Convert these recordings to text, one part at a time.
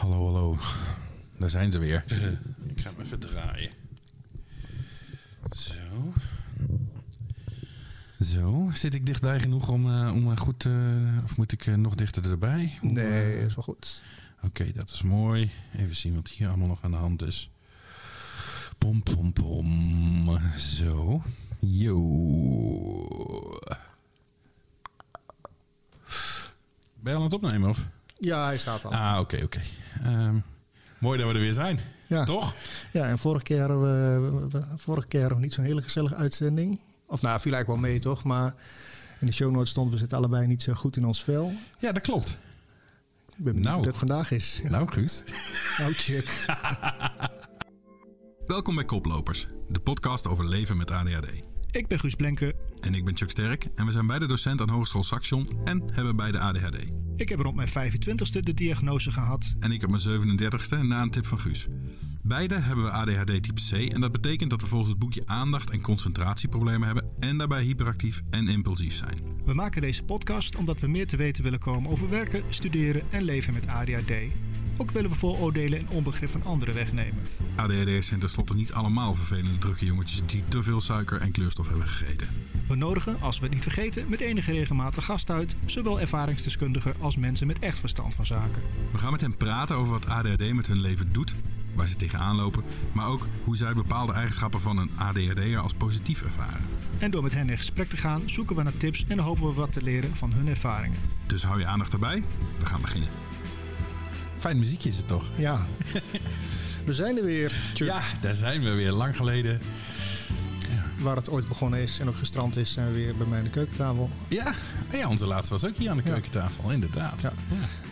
Hallo, hallo. Daar zijn ze weer. Ik ga hem even draaien. Zo. Zo. Zit ik dichtbij genoeg om, eh, om eh, goed... eh, of moet ik nog dichter erbij? Hoe, Nee, eh, is wel goed. Oké, dat is mooi. Even zien wat hier allemaal nog aan de hand is. Pom, pom, pom. Zo. Yo. Ben je al aan het opnemen, of? Ja, hij staat al. Ah, oké, oké. Ehm, mooi dat we er weer zijn. ja. Toch? ja, en vorige keer hadden we, vorige keer hadden we niet zo'n hele gezellige uitzending. Of nou, viel eigenlijk wel mee, toch? Maar in de show notes stond, we zitten allebei niet zo goed in ons vel. Ja, dat klopt. Ik ben benieuwd Nou. hoe dat vandaag is. Nou, Guus. Nou, check. Welkom bij Koplopers, de podcast over leven met ADHD. Ik ben Guus Blenke. En ik ben Chuck Sterk en we zijn beide docent aan Hogeschool Saxion en hebben beide ADHD. Ik heb rond mijn 25ste de diagnose gehad. En ik op mijn 37ste na een tip van Guus. Beide hebben we ADHD type C en dat betekent dat we volgens het boekje aandacht- en concentratieproblemen hebben en daarbij hyperactief en impulsief zijn. We maken deze podcast omdat we meer te weten willen komen over werken, studeren en leven met ADHD. Ook willen we vooroordelen en onbegrip van anderen wegnemen. ADHD'ers zijn tenslotte niet allemaal vervelende drukke jongetjes die te veel suiker en kleurstof hebben gegeten. We nodigen, als we het niet vergeten, met enige regelmatig gast uit, zowel ervaringsdeskundigen als mensen met echt verstand van zaken. We gaan met hen praten over wat ADHD met hun leven doet, waar ze tegenaan lopen, maar ook hoe zij bepaalde eigenschappen van een ADHD'er als positief ervaren. En door met hen in gesprek te gaan, zoeken we naar tips en hopen we wat te leren van hun ervaringen. Dus hou je aandacht erbij, we gaan beginnen. Fijn muziekje is het toch? Ja. we zijn er weer. Ja, daar zijn we weer. Lang geleden. Waar het ooit begonnen is en ook gestrand is, zijn we weer bij mij aan de keukentafel. Ja, ja onze laatste was ook hier aan de Ja. keukentafel. Inderdaad. Ja.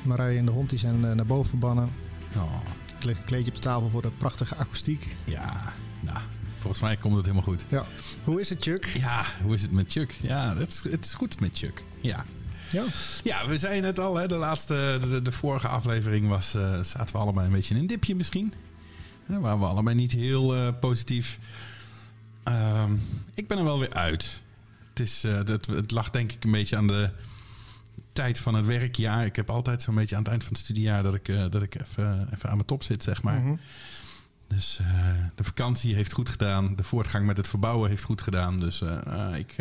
Marije en de hond die zijn eh, naar boven verbannen. Oh, Er ligt een kleedje op de tafel voor de prachtige akoestiek. ja. Nou, volgens mij komt het helemaal goed. Ja. Hoe is het, Chuck? Ja, hoe is het met Chuck? Ja, het is, het is goed met Chuck. Ja. Ja. Ja, we zeiden het al, hè, de laatste, de, de vorige aflevering was, eh, zaten we allebei een beetje in een dipje misschien. Hè, waren we allebei niet heel eh, positief. Ehm, ik ben er wel weer uit. Het, is, eh, het, het lag denk ik een beetje aan de tijd van het werkjaar. Ik heb altijd zo'n beetje aan het eind van het studiejaar dat ik, dat ik even, even aan mijn top zit, zeg maar. Mhm. Dus de vakantie heeft goed gedaan. De voortgang met het verbouwen heeft goed gedaan. Dus ik,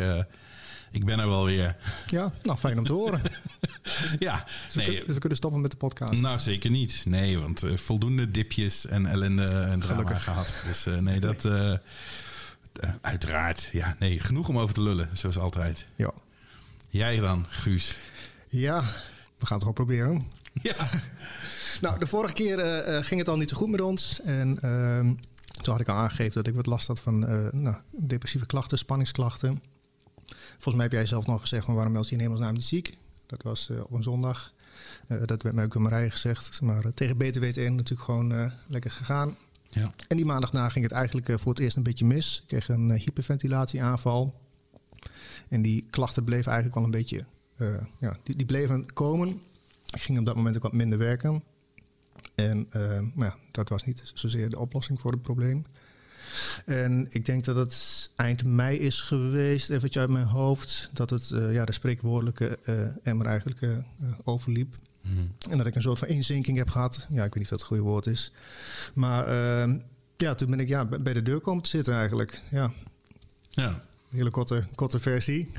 ik ben er wel weer. Ja, nou fijn om te horen. ja, Dus, we nee, kunnen, dus we kunnen stoppen met de podcast. nou zeker niet. Nee, want eh, voldoende dipjes en ellende en drama Gelukkig. gehad. Dus eh, nee, dat... eh, uiteraard. Ja, nee, genoeg om over te lullen, zoals altijd. Ja. Jij dan, Guus? ja, we gaan het gewoon proberen. Ja. Nou, de vorige keer ging het al niet zo goed met ons. En ehm, toen had ik al aangegeven dat ik wat last had van nou, depressieve klachten, spanningsklachten. Volgens mij heb jij zelf nog gezegd van waarom meld je in hemelsnaam niet ziek? Dat was eh, op een zondag. Eh, dat werd mij ook door Marije gezegd. Maar eh, tegen beter weten in natuurlijk gewoon lekker gegaan. Ja. En die maandagna ging het eigenlijk voor het eerst een beetje mis. Ik kreeg een hyperventilatieaanval. En die klachten bleven eigenlijk wel een beetje... ja, die, die bleven komen. Ik ging op dat moment ook wat minder werken. En maar ja, dat was niet zozeer de oplossing voor het probleem. En ik denk dat het eind mei is geweest, eventjes uit mijn hoofd... dat het eh, ja, de spreekwoordelijke eh emmer eigenlijk eh, overliep. Mhm. En dat ik een soort van inzinking heb gehad. Ja, ik weet niet of dat het goede woord is. Maar eh, ja, toen ben ik ja, bij de deur komen te zitten eigenlijk. Ja, Ja. een hele korte, korte versie.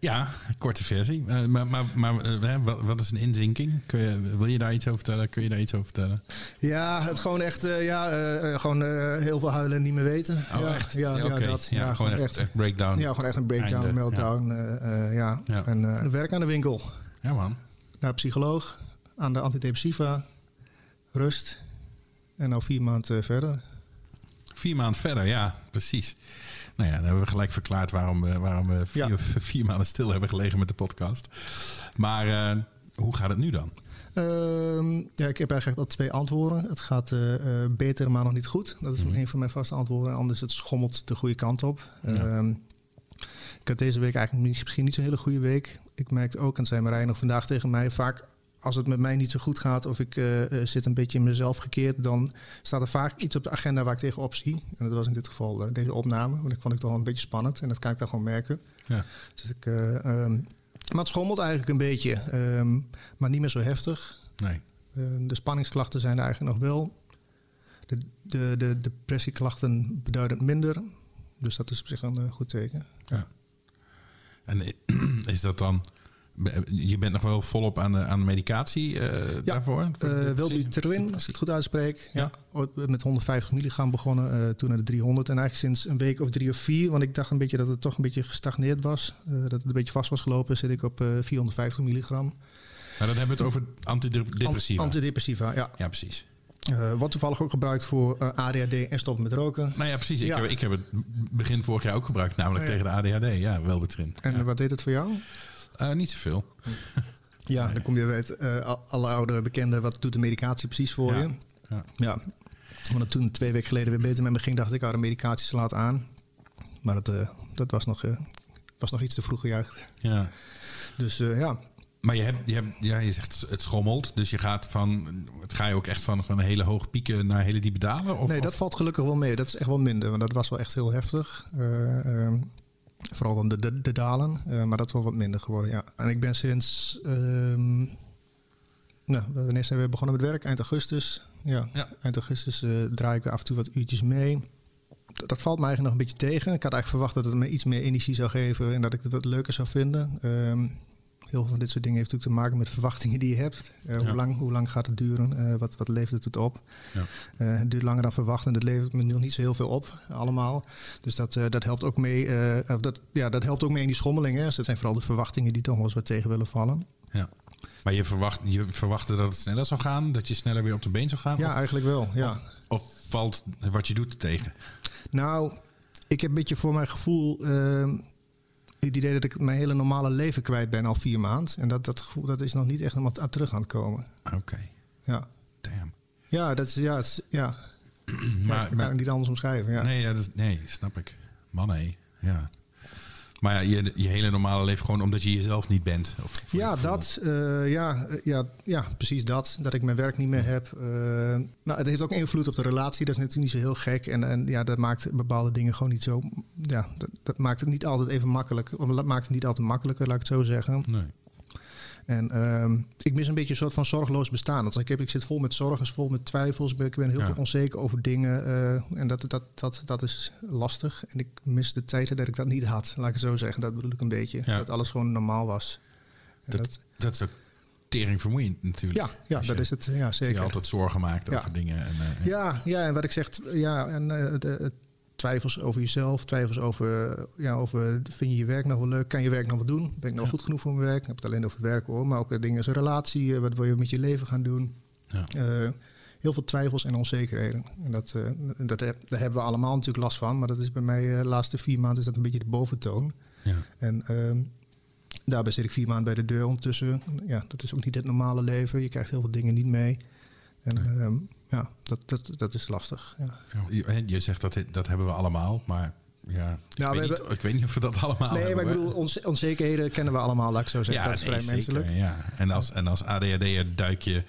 Ja, korte versie. Eh, maar maar, maar eh, wat, wat is een inzinking? Kun je, wil je daar iets over vertellen? Kun je daar iets over vertellen? Ja, het gewoon echt, eh, ja, gewoon heel veel huilen en niet meer weten. Oh, ja, echt? Ja, ja, dat. Ja, gewoon echt, echt breakdown. Ja, gewoon echt een breakdown, Einde, meltdown. ja. En werk aan de winkel. Ja, man. Naar psycholoog, aan de antidepressiva, rust. En nou vier maanden verder. Vier maanden verder, ja, precies. Nou ja, dan hebben we gelijk verklaard waarom we, waarom we vier, Ja. vier maanden stil hebben gelegen met de podcast. Maar eh, hoe gaat het nu dan? Ehm, ja, ik heb eigenlijk al twee antwoorden. Het gaat eh, eh, beter, maar nog niet goed. Dat is Mhm. een van mijn vaste antwoorden. Anders het schommelt de goede kant op. Ja. Ehm, ik had deze week eigenlijk misschien niet zo'n hele goede week. Ik merkte ook, en zei Marij nog vandaag tegen mij... vaak als het met mij niet zo goed gaat of ik eh, eh, zit een beetje in mezelf gekeerd... dan staat er vaak iets op de agenda waar ik tegenop zie. En dat was in dit geval eh, deze opname. Want ik vond ik toch wel een beetje spannend. En dat kan ik dan gewoon merken. Ja. Dus ik... eh, ehm, maar het schommelt eigenlijk een beetje. ehm, maar niet meer zo heftig. Nee. Eh, de spanningsklachten zijn er eigenlijk nog wel. De, de, de depressieklachten beduidend minder. Dus dat is op zich een goed teken. En is dat dan... Je bent nog wel volop aan de, aan medicatie eh, daarvoor? Uh, depressie? Welbutrin, als ik het goed uitspreek. Ja. Met 150 milligram begonnen, eh, toen naar de 300. En eigenlijk sinds een week of drie of vier, want ik dacht een beetje dat het toch een beetje gestagneerd was. eh, dat het een beetje vast was gelopen, zit ik op eh, 450 milligram. Maar dan hebben we het over antidepressiva. Ant- Antidepressiva, ja. ja, precies. Eh wordt toevallig ook gebruikt voor eh, ADHD en stoppen met roken. Nou ja, precies. Ik, heb, ik heb het begin vorig jaar ook gebruikt, namelijk Oh ja. tegen de ADHD. Ja, Welbutrin. En ja. wat deed het voor jou? Eh, niet zoveel. Ja, dan kom je bij het, al- alle oude bekenden, wat doet de medicatie precies voor Ja. je? Ja. Ja. Want toen twee weken geleden weer beter met me ging, dacht ik, ah, de medicatie slaat aan. Maar dat, eh, dat was, nog, eh, was nog iets te vroeg gejuicht. Ja. Dus eh, ja, Maar je, hebt, je, hebt, ja, je zegt het schommelt, dus je gaat van, het ga je ook echt van, van hele hoge pieken naar hele diepe dalen? Of, nee, dat of- valt gelukkig wel mee. Dat is echt wel minder, want dat was wel echt heel heftig. Eh, ehm, vooral dan de, de, de dalen, eh, maar dat is wel wat minder geworden, ja. En ik ben sinds, ehm, nou, wanneer zijn we begonnen met werk? Eind augustus. Ja, Ja. eind augustus eh, draai ik weer af en toe wat uurtjes mee. Dat, dat valt me eigenlijk nog een beetje tegen. Ik had eigenlijk verwacht dat het me iets meer energie zou geven en dat ik het wat leuker zou vinden. Ehm, heel veel van dit soort dingen heeft natuurlijk te maken met verwachtingen die je hebt. Eh, Ja. hoe, lang, hoe lang gaat het duren? Eh, wat, wat levert het op? Ja. Eh, het duurt langer dan verwacht en dat levert me nog niet zo heel veel op, allemaal. Dus dat, dat helpt ook mee. dat, ja, dat helpt ook mee in die schommelingen. Dus dat zijn vooral de verwachtingen die toch wel eens wat tegen willen vallen. Ja. Maar je, verwacht, je verwachtte dat het sneller zou gaan, dat je sneller weer op de been zou gaan? Ja, Of, eigenlijk wel. Ja. of, of valt wat je doet tegen? Nou, ik heb een beetje voor mijn gevoel eh, het idee dat ik mijn hele normale leven kwijt ben al vier maanden. En dat, dat gevoel dat is nog niet echt helemaal aan terug aan het komen. Oké, Ja, damn. ja dat is ja, is- ja. Maar, ja, ik kan maar- niet anders omschrijven. Ja. nee, ja, dat is- nee, snap ik. Man, nee. Ja. Maar ja, je, je hele normale leven gewoon omdat je jezelf niet bent. Of Ja, dat. eh, ja, eh, ja, ja, precies dat. Dat ik mijn werk niet meer heb. Eh, nou, het heeft ook invloed op de relatie. Dat is natuurlijk niet zo heel gek. En, en ja, dat maakt bepaalde dingen gewoon niet zo... Ja, dat, dat maakt het niet altijd even makkelijk. Of dat maakt het niet altijd makkelijker, laat ik het zo zeggen. Nee. En ehm, ik mis een beetje een soort van zorgeloos bestaan. Want ik, heb, ik zit vol met zorgen, vol met twijfels. Ik ben, heel Ja. veel onzeker over dingen. eh, en dat, dat, dat, dat is lastig. En ik mis de tijden dat ik dat niet had. Laat ik het zo zeggen. Dat bedoel ik een beetje. Ja. Dat alles gewoon normaal was. En Dat, dat is ook tering vermoeiend natuurlijk. ja, ja dat is het. Ja, als Je zeker. altijd zorgen maakt Ja. over dingen. En, eh, Ja, ja, en wat ik zeg, ja, en de, de twijfels over jezelf, twijfels over, ja, over, vind je je werk nog wel leuk? Kan je werk nog wel doen? Ben ik nog Ja. goed genoeg voor mijn werk? Ik heb het alleen over werk hoor, maar ook dingen als een relatie, eh, wat wil je met je leven gaan doen? Ja. Eh, heel veel twijfels en onzekerheden. En dat, eh, dat, heb- daar hebben we allemaal natuurlijk last van, maar dat is bij mij de laatste vier maanden is dat een beetje de boventoon. ja. En ehm, daarbij zit ik vier maanden bij de deur ondertussen. Ja, dat is ook niet het normale leven. Je krijgt heel veel dingen niet mee. En Nee. Ja, dat, dat, dat is lastig. Ja. Ja, Je, je zegt dat dat hebben we allemaal, maar ja, ik, Nou, we weet hebben- niet, ik weet niet of we dat allemaal nee, hebben. maar ik bedoel, onze- onzekerheden kennen we allemaal, laat ik zo zeggen. dat is nee, vrij zeker, menselijk. Ja. En als, en als ADHD'er duik je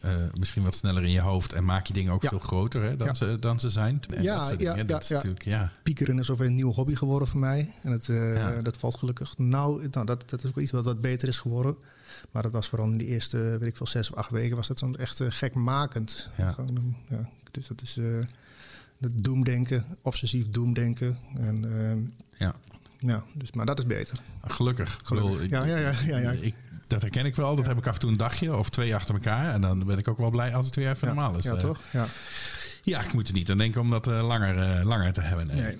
eh, misschien wat sneller in je hoofd en maak je dingen ook Ja. veel groter hè, dan, Ja. ze, dan ze zijn. En Ja, dat ja, ja, dat is ja. natuurlijk, ja. Piekeren is alweer een nieuwe hobby geworden voor mij. En het, eh, Ja. dat valt gelukkig. Nou, nou dat, dat is ook iets wat, wat beter is geworden. Maar dat was vooral in die eerste, weet ik veel, zes of acht weken... was dat zo'n echt eh, gekmakend. Ja. Gewoon, ja, dus dat is... eh dat doemdenken, obsessief doemdenken. En, ehm, Ja. ja, dus, maar dat is beter. Gelukkig. Gelukkig. bedoel, Ja, ja, ja, ja, ja. Ik, dat herken ik wel. Dat heb ik af en toe een dagje of twee achter elkaar. En dan ben ik ook wel blij als het weer even ja, normaal is. Ja, Eh, toch? Ja. Ja, ik moet er niet aan denken om dat eh, langer, eh, langer te hebben. Nee. Nee.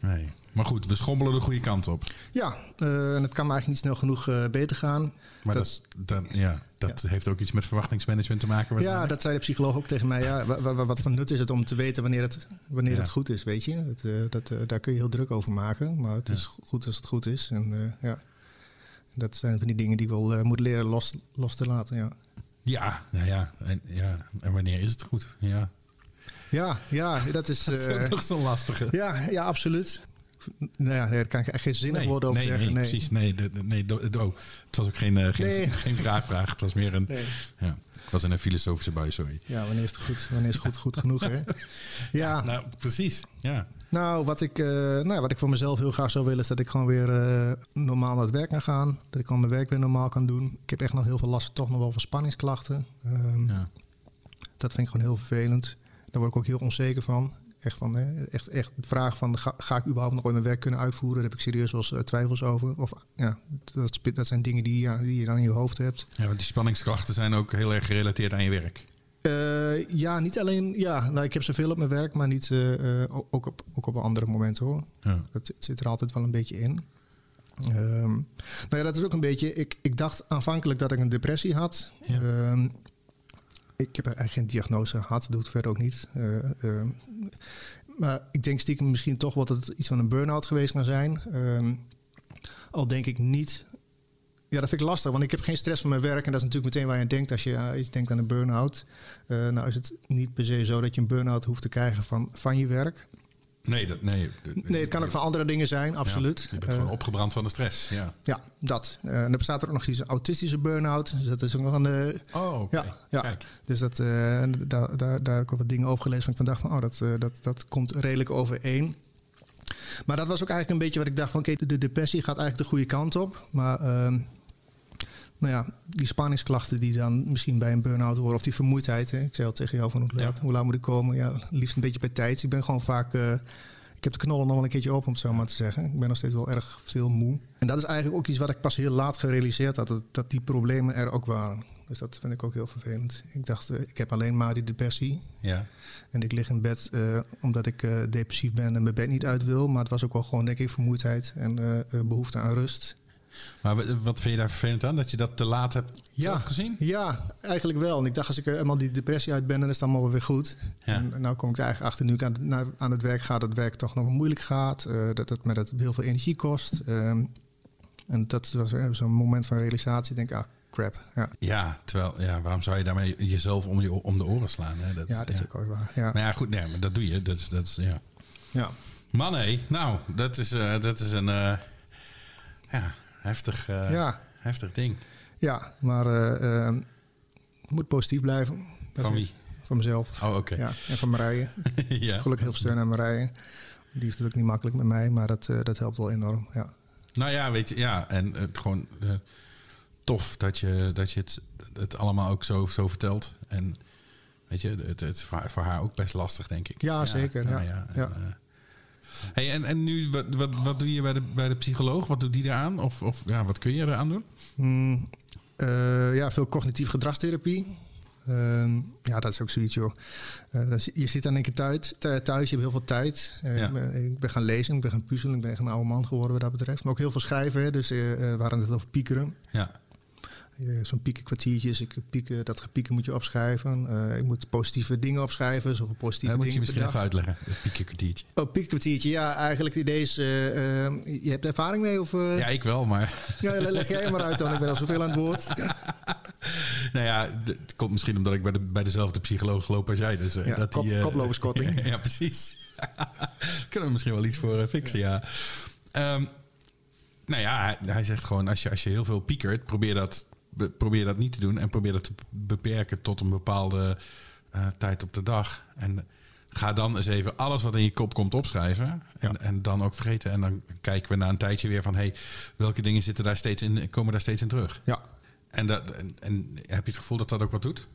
Nee. Maar goed, we schommelen de goede kant op. Ja, eh, en het kan eigenlijk niet snel genoeg eh, beter gaan. Maar dat, Dat- dat, ja, dat heeft ook iets met verwachtingsmanagement te maken. Ja, dat zei de psycholoog ook tegen mij. Ja, wa- wa- wat van nut is het om te weten wanneer het, wanneer Ja. het goed is, weet je? Eh, dat, eh, daar kun je heel druk over maken. Maar het is goed als het goed is. En ja, dat zijn van die dingen die ik wel moet leren los, los te laten, ja. Ja, nou ja. En, ja. en wanneer is het goed? Ja. Ja, ja, dat is... Dat is nog zo'n lastige. ja, ja, absoluut. Nou ja, daar kan ik echt geen zinnig nee, woord over nee, zeggen. Nee, Nee, precies. Nee, de, de- nee do- do- het was ook geen, eh, geen, vraagvraag. Het was meer een... Ja, ik was in een filosofische bui, sorry. Ja, wanneer is het goed, wanneer is het goed, goed genoeg, hè? Ja, Nou, precies. Ja. nou wat, ik, eh, nou, wat ik voor mezelf heel graag zou willen... is dat ik gewoon weer eh, normaal naar het werk kan gaan. Dat ik gewoon mijn werk weer normaal kan doen. Ik heb echt nog heel veel last toch nog wel van spanningsklachten. Ehm, ja. Dat vind ik gewoon heel vervelend. Daar word ik ook heel onzeker van. Echt, van, hè, echt, echt de vraag van, ga, ga ik überhaupt nog ooit mijn werk kunnen uitvoeren? Daar heb ik serieus wel eens eh, twijfels over. Of, ja, dat, dat zijn dingen die, ja, die je dan in je hoofd hebt. ja, want die spanningskrachten zijn ook heel erg gerelateerd aan je werk. Eh, ja, niet alleen... Ja, nou, ik heb zoveel op mijn werk, maar niet, eh, ook, op, ook op andere momenten hoor. Ja. Dat zit- er altijd wel een beetje in. Ehm, nou ja, dat is ook een beetje... Ik, ik dacht aanvankelijk dat ik een depressie had. Ja. Ehm, ik heb eigenlijk geen diagnose gehad, doe het verder ook niet. Ehm, maar ik denk stiekem misschien toch wat het iets van een burn-out geweest kan zijn. Ehm, al denk ik niet... Ja, dat vind ik lastig, want ik heb geen stress van mijn werk. En dat is natuurlijk meteen waar je aan denkt als je iets denkt aan een burn-out. Eh, nou is het niet per se zo dat je een burn-out hoeft te krijgen van, van je werk. Nee, dat, nee, Nee, het kan ook van andere dingen zijn, absoluut. Ja, je bent Eh, gewoon opgebrand van de stress. Ja. ja, dat. Eh, en er bestaat er ook nog iets autistische burn-out. Dus dat is ook nog een... eh, Oh. Ja, ja. Kijk. dus dat, eh, daar, daar, daar heb ik wel wat dingen over gelezen. Van ik van dacht van, oh, dat, eh, dat, dat komt redelijk overeen. Maar dat was ook eigenlijk een beetje wat ik dacht van... oké, de depressie gaat eigenlijk de goede kant op. Maar ehm, nou ja, die spanningsklachten die dan misschien bij een burn-out horen... of die vermoeidheid, hè. ik zei al tegen jou van hoe laat, Ja. hoe laat moet ik komen? Ja, liefst een beetje bij tijd. Ik ben gewoon vaak... eh, ik heb de knollen nog wel een keertje open, om het zo maar te zeggen. Ik ben nog steeds wel erg veel moe. En dat is eigenlijk ook iets wat ik pas heel laat gerealiseerd had... dat, dat die problemen er ook waren. Dus dat vind ik ook heel vervelend. Ik dacht, eh, ik heb alleen maar die depressie. Ja. En ik lig in bed eh, omdat ik depressief ben en mijn bed niet uit wil. Maar het was ook wel gewoon, denk ik, vermoeidheid en eh, eh, behoefte aan rust. Maar wat- vind je daar vervelend aan? Dat je dat te laat hebt gezien? Ja, eigenlijk wel. En ik dacht, als ik er eenmaal die depressie uit ben, dan is het allemaal weer goed. Ja. En nou kom ik er eigenlijk achter, nu ik aan, het werk ga, dat het werk toch nog moeilijk gaat. eh, dat het met het heel veel energie kost. Ehm, en dat was eh, zo'n moment van realisatie. Ik denk, ah, crap. Ja, Ja, terwijl, ja, waarom zou je daarmee jezelf om, je, om de oren slaan? Hè? Dat, ja dat is ook wel waar. Ja. Maar ja, goed, nee, maar dat doe je. Dat is, dat is, ja. ja. Man, hé, nou, dat is, eh, dat is een eh, ja, heftig, eh, Ja. heftig ding. ja, maar eh, ehm, moet positief blijven. Dat Van wie? Van mezelf. Oh, oké. Ja, en van Marije. ja. Gelukkig heel veel steun aan Marije. Die heeft het ook niet makkelijk met mij, maar dat, eh, dat helpt wel enorm. Ja. Nou ja, weet je, ja, en het gewoon tof dat je, dat je het, het allemaal ook zo, zo vertelt. En weet je, het, het is voor, haar ook best lastig, denk ik. Ja, zeker, ja. en, Ja. eh, hey, en, en nu, wat, wat, wat doe je bij de, bij de psycholoog? Wat doet die eraan? Of, of ja, wat kun je eraan doen? Mm, eh, ja, veel cognitief gedragstherapie. Ehm, ja, dat is ook zoiets, joh. Eh, je zit dan een keer thuis, thu- thuis, je hebt heel veel tijd. Eh, Ja. ik, ben, ik ben gaan lezen, ik ben gaan puzzelen, ik ben echt een oude man geworden wat dat betreft. Maar ook heel veel schrijven, hè, dus we hadden het over piekeren. Ja, Eh, Zo'n piekenkwartiertjes, ik pieken, dat gepieken moet je opschrijven. Eh, ik moet positieve dingen opschrijven, zoveel positieve dat moet je dingen misschien even uitleggen. Het piekenkwartiertje. Oh, piekenkwartiertje, ja, eigenlijk het idee is... eh, eh, je hebt ervaring mee? Of, eh? Ja, ik wel, maar ja, leg jij maar uit dan, ik ben al zoveel aan het woord. nou ja, het komt misschien omdat ik bij, de, bij dezelfde psycholoog loop als jij. Dus, eh, Ja, dat kop- die, eh, koploperskorting. ja, precies. Kunnen we misschien wel iets voor eh, fixen, ja. Ehm, nou ja, hij, zegt gewoon, als je, als je heel veel piekert, probeer dat, probeer dat niet te doen. En probeer dat te beperken tot een bepaalde eh, tijd op de dag. En ga dan eens even alles wat in je kop komt opschrijven. En, en dan ook vergeten. En dan kijken we na een tijdje weer van... hey, welke dingen zitten daar steeds in, komen daar steeds in terug? Ja. En, dat, en, en heb je het gevoel dat dat ook wat doet?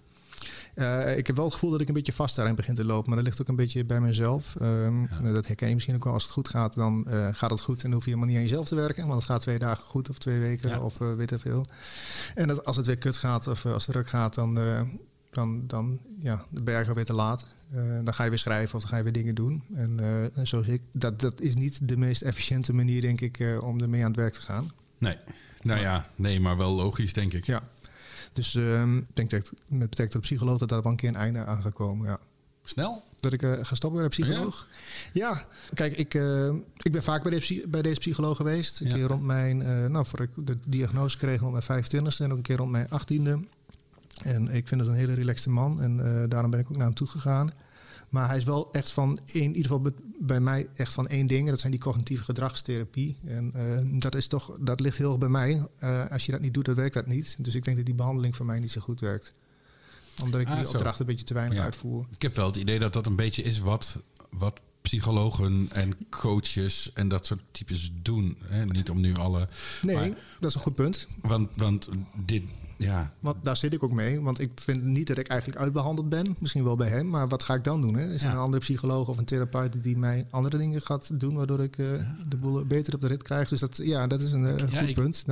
Eh, ik heb wel het gevoel dat ik een beetje vast daarin begin te lopen. Maar dat ligt ook een beetje bij mezelf. Ehm, nou, Dat herken je misschien ook wel. Als het goed gaat, dan eh, gaat het goed. En dan hoef je helemaal niet aan jezelf te werken. Want het gaat twee dagen goed of twee weken Ja. of eh, weet ik veel. En dat, als het weer kut gaat of als het druk gaat, dan, dan, dan ja, de bergen weer te laat. Dan ga je weer schrijven of dan ga je weer dingen doen. En zoals ik, dat, dat is niet de meest efficiënte manier, denk ik, om ermee aan het werk te gaan. Nee. Nou ja, nee, maar wel logisch, denk ik. Ja. Dus ehm, ik denk dat met betrekking tot de psycholoog dat daar wel een keer een einde aan gaat komen. Ja. Snel? Dat ik eh, ga stoppen bij de psycholoog? Ja. Kijk, ik, eh, ik ben vaak bij, de bij deze psycholoog geweest. Een Ja. keer rond mijn, eh, nou, voor ik de diagnose kreeg rond mijn 25ste en ook een keer rond mijn 18e. En ik vind het een hele relaxte man en daarom ben ik ook naar hem toe gegaan. Maar hij is wel echt van, in ieder geval bij- mij, echt van één ding. En dat zijn die cognitieve gedragstherapie. En eh, dat, is toch, dat ligt heel erg bij mij. Eh, als je dat niet doet, dan werkt dat niet. Dus ik denk dat die behandeling voor mij niet zo goed werkt. Omdat ik Ah, die zo. opdracht een beetje te weinig Ja. uitvoer. Ik heb wel het idee dat dat een beetje is wat, wat psychologen en coaches en dat soort types doen. Hè? Niet om nu alle. Nee, Maar- dat is een goed punt. Want, want dit, ja. Want daar zit ik ook mee. Want ik vind niet dat ik eigenlijk uitbehandeld ben. Misschien wel bij hem. Maar wat ga ik dan doen? Hè? Is er Ja. een andere psycholoog of een therapeut die mij andere dingen gaat doen... waardoor ik eh, de boel beter op de rit krijg? Dus dat, ja, dat is een eh, Ja, goed ik- punt.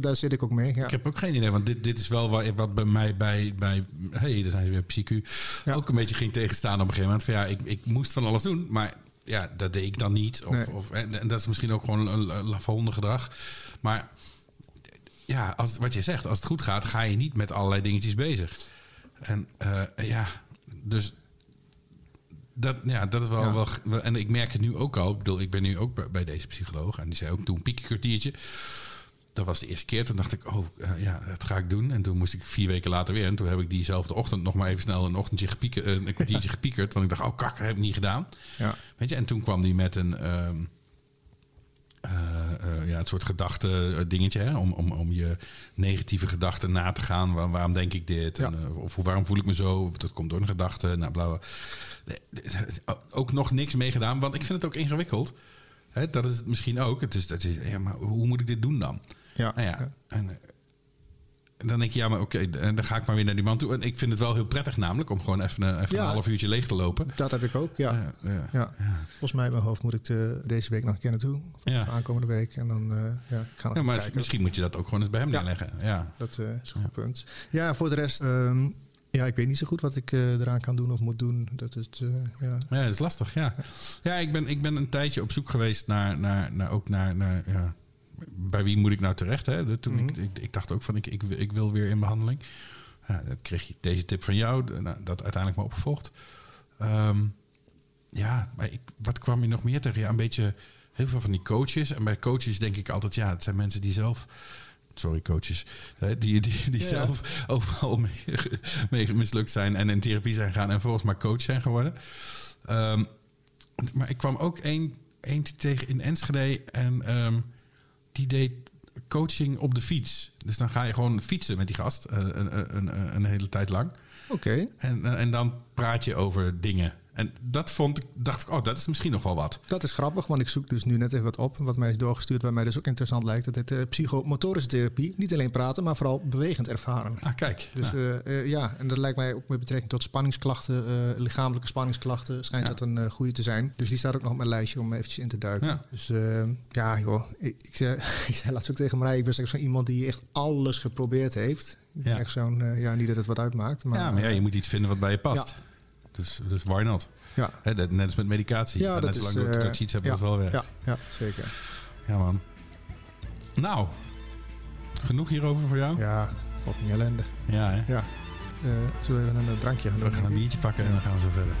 Daar, zit ik ook mee. Ja. Ik heb ook geen idee, want dit, dit is wel wat, wat bij mij bij, bij hey, daar zijn ze weer psychu, ook een beetje ging tegenstaan op een gegeven moment. Van ja, ik, ik moest van alles doen, maar ja, dat deed ik dan niet. Of, Nee. of, en, en dat is misschien ook gewoon een, een lafhondengedrag. Maar ja, als, wat je zegt, als het goed gaat, ga je niet met allerlei dingetjes bezig. En eh, ja, dus dat, ja, dat is wel, Ja. wel, En ik merk het nu ook al. Ik bedoel, ik ben nu ook bij, deze psycholoog. En die zei ook, doe een. Dat was de eerste keer. Toen dacht ik, oh eh, ja, dat ga ik doen. En toen moest ik vier weken later weer. En toen heb ik diezelfde ochtend nog maar even snel een ochtendje gepiekerd, eh, een kwartiertje gepiekerd. Want ik dacht, oh kak, dat heb ik niet gedaan. Ja. Weet je, en toen kwam die met een, ehm, eh, eh, ja, het soort gedachte eh, dingetje, hè? Om, om, om je negatieve gedachten na te gaan. Waar- waarom denk ik dit? Ja. En, of waarom voel ik me zo? Of dat komt door een gedachte. Nou, bla, bla. Nee, Ook nog niks meegedaan, want ik vind het ook ingewikkeld. Hè, dat is het misschien ook. Het is, dat is, ja, maar hoe moet ik dit doen dan? Ja. Nou ja, en dan denk je, ja, maar oké, dan ga ik maar weer naar die man toe. En ik vind het wel heel prettig namelijk om gewoon even, een- even Ja. een half uurtje leeg te lopen. Dat heb ik ook, ja. Ja, ja. ja. Volgens mij in mijn hoofd moet ik de, deze week nog een keer naartoe. Ja. Of aankomende week. En dan eh, ja, ik ga nog Ja, maar kijken. misschien moet je dat ook gewoon eens bij hem neerleggen. Ja. Dat eh, is een goed punt. Ja, voor de rest... ehm, ja, ik weet niet zo goed wat ik eh, eraan kan doen of moet doen. Dat is, eh, ja. Ja, dat is lastig, ja. Ja, ik ben, ik ben een tijdje op zoek geweest naar, naar, naar ook naar, naar ja, bij wie moet ik nou terecht? Hè? De- Toen ik, ik, ik dacht ook van, ik, ik, ik wil weer in behandeling. Ja, dat kreeg je deze tip van jou, nou, dat uiteindelijk maar opgevolgd. Ehm, ja, maar ik, wat kwam je nog meer tegen? Ja, een beetje heel veel van die coaches. En bij coaches denk ik altijd, ja, het zijn mensen die zelf... Sorry, coaches. Die die, die Ja. zelf overal mee, mee mislukt zijn en in therapie zijn gaan en volgens maar coach zijn geworden. Ehm, maar ik kwam ook eentje tegen in Enschede en ehm, die deed coaching op de fiets. Dus dan ga je gewoon fietsen met die gast eh, een, een, een, een hele tijd lang. Oké. En, eh, en dan praat je over dingen. En dat vond ik, dacht ik, oh, dat is misschien nog wel wat. Dat is grappig, want ik zoek dus nu net even wat op. Wat mij is doorgestuurd, wat mij dus ook interessant lijkt. Dat het eh, psychomotorische therapie. Niet alleen praten, maar vooral bewegend ervaren. Ah, kijk. Dus Ja. eh, eh, ja, en dat lijkt mij ook met betrekking tot spanningsklachten, lichamelijke spanningsklachten, schijnt Ja. dat een goede te zijn. Dus die staat ook nog op mijn lijstje om eventjes in te duiken. Ja. Dus ja, joh, ik, ik, zei, ik zei laatst ook tegen Marij, ik ben zo iemand die echt alles geprobeerd heeft. Ja. Echt zo'n, ja, niet dat het wat uitmaakt. Maar, ja, maar ja, je moet iets vinden wat bij je past. Dus, dus why not? ja, dat- net als met medicatie. Ja, dat net zolang is, eh, dat iets hebben ja, dat wel werkt. ja, ja, zeker. Ja, man. Nou, genoeg hierover voor jou? Ja, fucking ellende. Ja, hè? Ja. Eh, zullen we even een eh, drankje gaan doen? We gaan een biertje pakken en dan gaan we zo verder.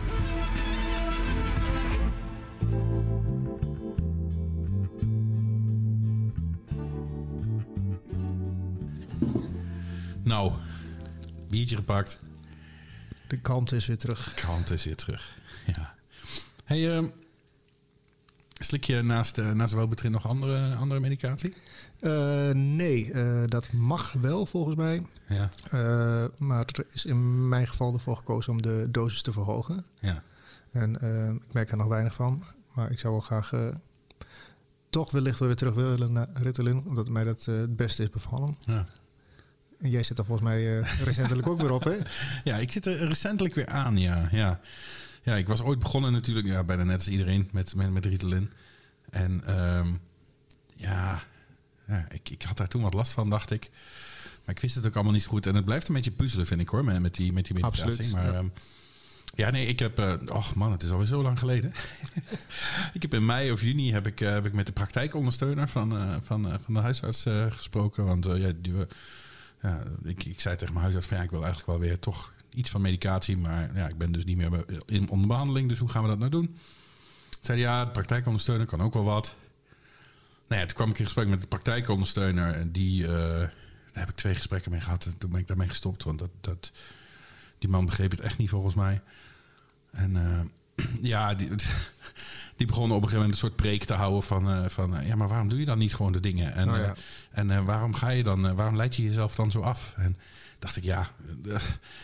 Nou, biertje gepakt. De kant is weer terug. Kant is weer terug. Ja. Hey, ehm, slik je naast, uh, naast Wellbutrin nog andere, andere medicatie? Eh, nee, eh, dat mag wel volgens mij. Ja. Maar er is in mijn geval ervoor gekozen om de dosis te verhogen. Ja. En ik merk er nog weinig van. Maar ik zou wel graag toch wellicht weer terug willen naar Ritalin. Omdat mij dat het beste is bevallen. ja. En jij zit er volgens mij eh, recentelijk ook weer op, hè? Ja, ik zit er recentelijk weer aan, ja. Ja, ja ik was ooit begonnen natuurlijk, ja, bijna net als iedereen, met, met, met Ritalin. En ehm, ja, ja ik, ik had daar toen wat last van, dacht ik. Maar ik wist het ook allemaal niet zo goed. En het blijft een beetje puzzelen, vind ik hoor, met, met die, met die medicatie. Absoluut, maar ja. ja. ja, nee, ik heb... eh och man, het is alweer zo lang geleden. ik heb in mei of juni heb ik, eh, heb ik met de praktijkondersteuner van, van, van de huisarts gesproken. Want ja, die, ja, ik, ik zei tegen mijn huisarts van ja, ik wil eigenlijk wel weer toch iets van medicatie. Maar ja, ik ben dus niet meer in onder behandeling. Dus hoe gaan we dat nou doen? Zei hij, ja, de praktijkondersteuner kan ook wel wat. Nou ja, toen kwam ik in gesprek met de praktijkondersteuner. En die, eh, daar heb ik twee gesprekken mee gehad. En toen ben ik daarmee gestopt. Want dat, dat, die man begreep het echt niet volgens mij. En eh, ja, die, die begonnen op een gegeven moment een soort preek te houden van, eh, van eh, ja, maar waarom doe je dan niet gewoon de dingen? En, Oh, ja. eh, en waarom ga je dan, waarom leid je jezelf dan zo af? En dacht ik, ja,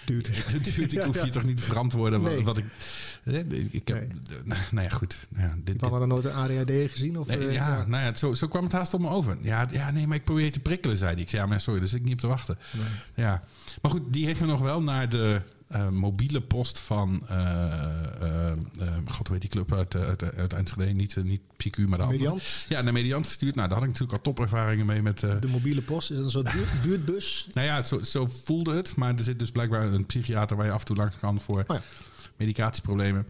Duurt. ik Ja, hoef je ja. toch niet te verantwoorden wat, Nee. wat ik, ik heb, nou ja, goed. Nou ja, dit, dan nooit een ADHD gezien? Of, Nee, ja, nou ja, zo, zo kwam het haast op me over. Ja, ja, nee, maar ik probeer je te prikkelen, zei hij. Ik zei, ja, maar sorry, zit ik niet op te wachten. Ja, maar goed, die heeft me nog wel naar de eh, mobiele post van... eh, eh, God, heet die club uit, uit, uit Enschede? Niet, niet PQ, maar de. Mediant? Ja, naar Mediant gestuurd. Nou, daar had ik natuurlijk al topervaringen mee met... De mobiele post is een soort buurt- buurtbus. nou ja, zo, zo voelde het. Maar er zit dus blijkbaar een psychiater waar je af en toe langs kan voor Oh ja. medicatieproblemen.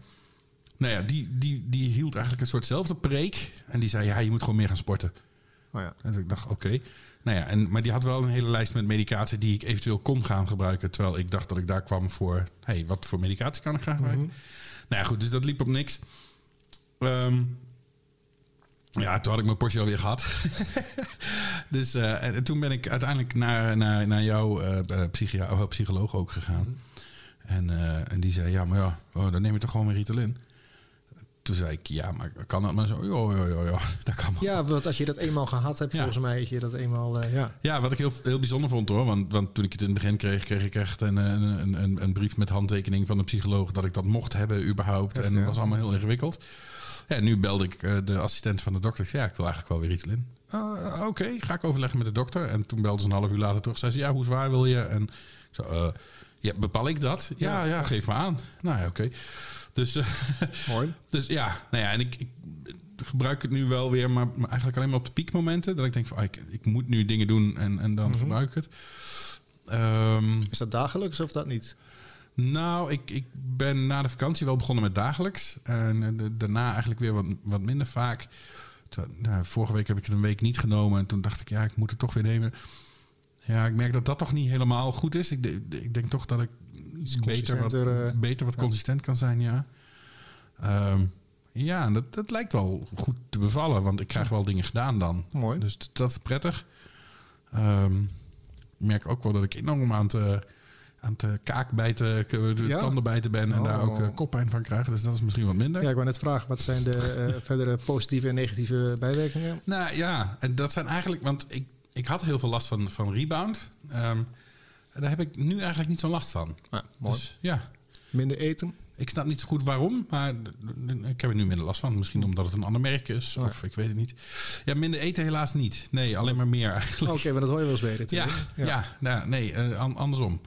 Nou ja, die, die, die hield eigenlijk een soortzelfde preek. En die zei, ja, je moet gewoon meer gaan sporten. Oh ja. En ik dacht, oké. Nou ja, en, maar die had wel een hele lijst met medicatie die ik eventueel kon gaan gebruiken. Terwijl ik dacht dat ik daar kwam voor, hey, wat voor medicatie kan ik gaan gebruiken? Nou ja, goed, dus dat liep op niks. Ehm, ja, toen had ik mijn Porsche alweer gehad. dus eh, en, en toen ben ik uiteindelijk naar, naar, naar jouw eh, eh, oh, psycholoog ook gegaan. En, eh, en die zei, ja, maar ja, oh, dan neem je toch gewoon weer Ritalin? Toen zei ik, ja, maar kan dat maar zo? Ja, dat kan wel. Ja, want als je dat eenmaal gehad hebt, Ja. volgens mij je dat eenmaal... eh, ja. Ja, wat ik heel, heel bijzonder vond hoor. Want, want toen ik het in het begin kreeg, kreeg ik echt een, een, een, een brief met handtekening van de psycholoog dat ik dat mocht hebben überhaupt. Echt, en dat ja. was allemaal heel ingewikkeld. Ja, nu belde ik eh, de assistent van de dokter. Ik zei, ja, ik wil eigenlijk wel weer Ritalin. Ah, Oké, ga ik overleggen met de dokter. En toen belde ze een half uur later terug. Zei ze, ja, hoe zwaar wil je? En ik zo, eh, ja, bepaal ik dat? Ja, ja, geef me aan. Nou ja, oké. Dus, eh, Mooi. dus ja, nou ja, en ik, ik gebruik het nu wel weer, maar, maar eigenlijk alleen maar op de piekmomenten. Dat ik denk van, ah, ik, ik moet nu dingen doen en, en dan gebruik ik het. Ehm, Is dat dagelijks of dat niet? nou, ik, ik ben na de vakantie wel begonnen met dagelijks. En eh, de- daarna eigenlijk weer wat, wat minder vaak. Toen- nou, vorige week heb ik het een week niet genomen. En toen dacht ik, ja, ik moet het toch weer nemen. Ja, ik merk dat dat toch niet helemaal goed is. Ik, ik denk toch dat ik beter wat, eh, beter wat consistent kan zijn, ja. Ehm, ja, en dat, dat lijkt wel goed te bevallen. Want ik krijg wel dingen gedaan dan. Mooi. Dus dat is prettig. Ehm, ik merk ook wel dat ik enorm aan het, eh, aan het eh, kaakbijten, k- de Ja? tanden bijten ben. En daar ook eh, Oh. koppijn van krijg. Dus dat is misschien wat minder. Ja, ik wou net vragen, wat zijn de eh, verdere positieve en negatieve bijwerkingen? Nou ja, en dat zijn eigenlijk... Want ik, ik had heel veel last van, van rebound. Ehm, en daar heb ik nu eigenlijk niet zo'n last van. Ja, mooi. Dus ja, Minder eten? ik snap niet zo goed waarom. Maar ik heb er nu minder last van. Misschien omdat het een ander merk is. Of ik weet het niet. Ja, minder eten helaas niet. Nee, alleen maar meer eigenlijk. Oké, maar dat hoor je wel eens beter. Ja, ja. nou, nee, eh, an- andersom.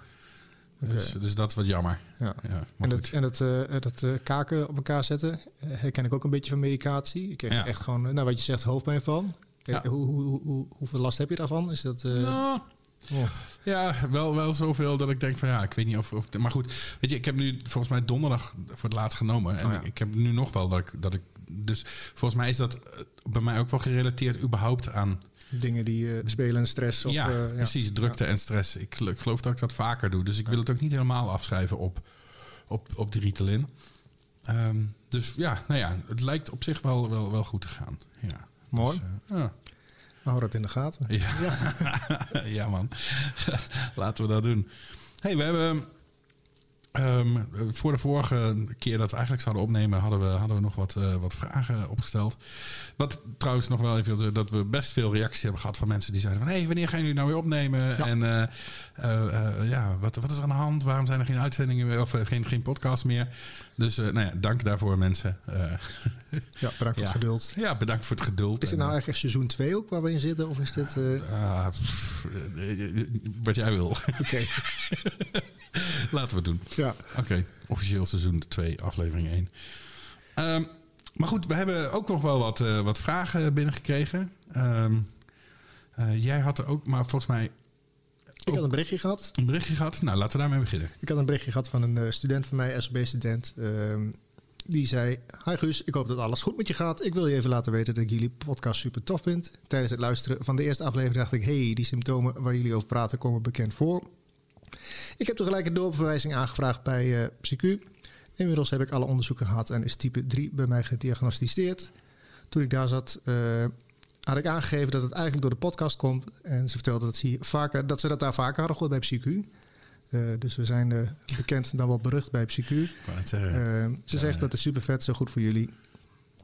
Dus, dus dat is wat jammer. Ja. En, goed. dat, en dat, eh, dat eh, kaken op elkaar zetten, herken ik ook een beetje van medicatie. Ik er echt gewoon, nou wat je zegt, hoofdpijn van. Ja. Hoe, hoe, hoe, hoe- hoeveel last heb je daarvan? Is dat... eh, Nou, Ja, wel, wel zoveel dat ik denk van ja, ik weet niet of, of... Maar goed, weet je, ik heb nu volgens mij donderdag voor het laatst genomen. En Oh ja. ik, ik heb nu nog wel dat ik, dat ik... Dus volgens mij is dat eh, bij mij ook wel gerelateerd überhaupt aan... Dingen die eh, spelen, stress. Of, ja, eh, precies, drukte en stress. Ik, gel- ik geloof dat ik dat vaker doe. Dus ik wil het ook niet helemaal afschrijven op, op, op die Ritalin. Ehm, dus ja, nou ja, het lijkt op zich wel, wel, wel goed te gaan. Ja. Mooi. Dus, ja. Hou dat in de gaten. Ja, ja. man. Laten we dat doen. hey, we hebben... ehm, voor de vorige keer dat we eigenlijk zouden opnemen... hadden we, hadden we nog wat, eh, wat vragen opgesteld. Wat trouwens nog wel even... dat we best veel reacties hebben gehad van mensen... die zeiden van... hé, hey, wanneer gaan jullie nou weer opnemen? En eh, eh, ja, wat, wat is er aan de hand? Waarom zijn er geen uitzendingen meer... of geen, geen podcast meer? Dus nou ja, dank daarvoor mensen. Ja, bedankt voor Ja. het geduld. ja, bedankt voor het geduld. Is En, nou eigenlijk seizoen 2 ook waar we in zitten? Of is dit... Ah, pff, wat jij wil. Oké, Laten we het doen. ja. Oké, officieel seizoen 2, aflevering 1. Ehm, maar goed, we hebben ook nog wel wat, eh, wat vragen binnengekregen. Ehm, eh, jij had er ook, maar volgens mij Ik had een berichtje gehad. een berichtje gehad. Nou, laten we daarmee beginnen. Ik had een berichtje gehad van een eh, student van mij, SB-student. ehm, die zei: Hi Guus, ik hoop dat alles goed met je gaat. Ik wil je even laten weten dat ik jullie podcast super tof vind. Tijdens het luisteren van de eerste aflevering dacht ik: hey, die symptomen waar jullie over praten komen bekend voor. Ik heb tegelijk een doorverwijzing aangevraagd bij eh PsyQ. Inmiddels heb ik alle onderzoeken gehad en is type 3 bij mij gediagnosticeerd. Toen ik daar zat, eh, had ik aangegeven dat het eigenlijk door de podcast komt. En ze vertelde dat ze, vaker, dat, ze dat daar vaker hadden gehoord bij PsyQ. Eh, dus we zijn bekend dan wel berucht bij PsyQ. Eh, ze zegt dat is super vet, zo goed voor jullie.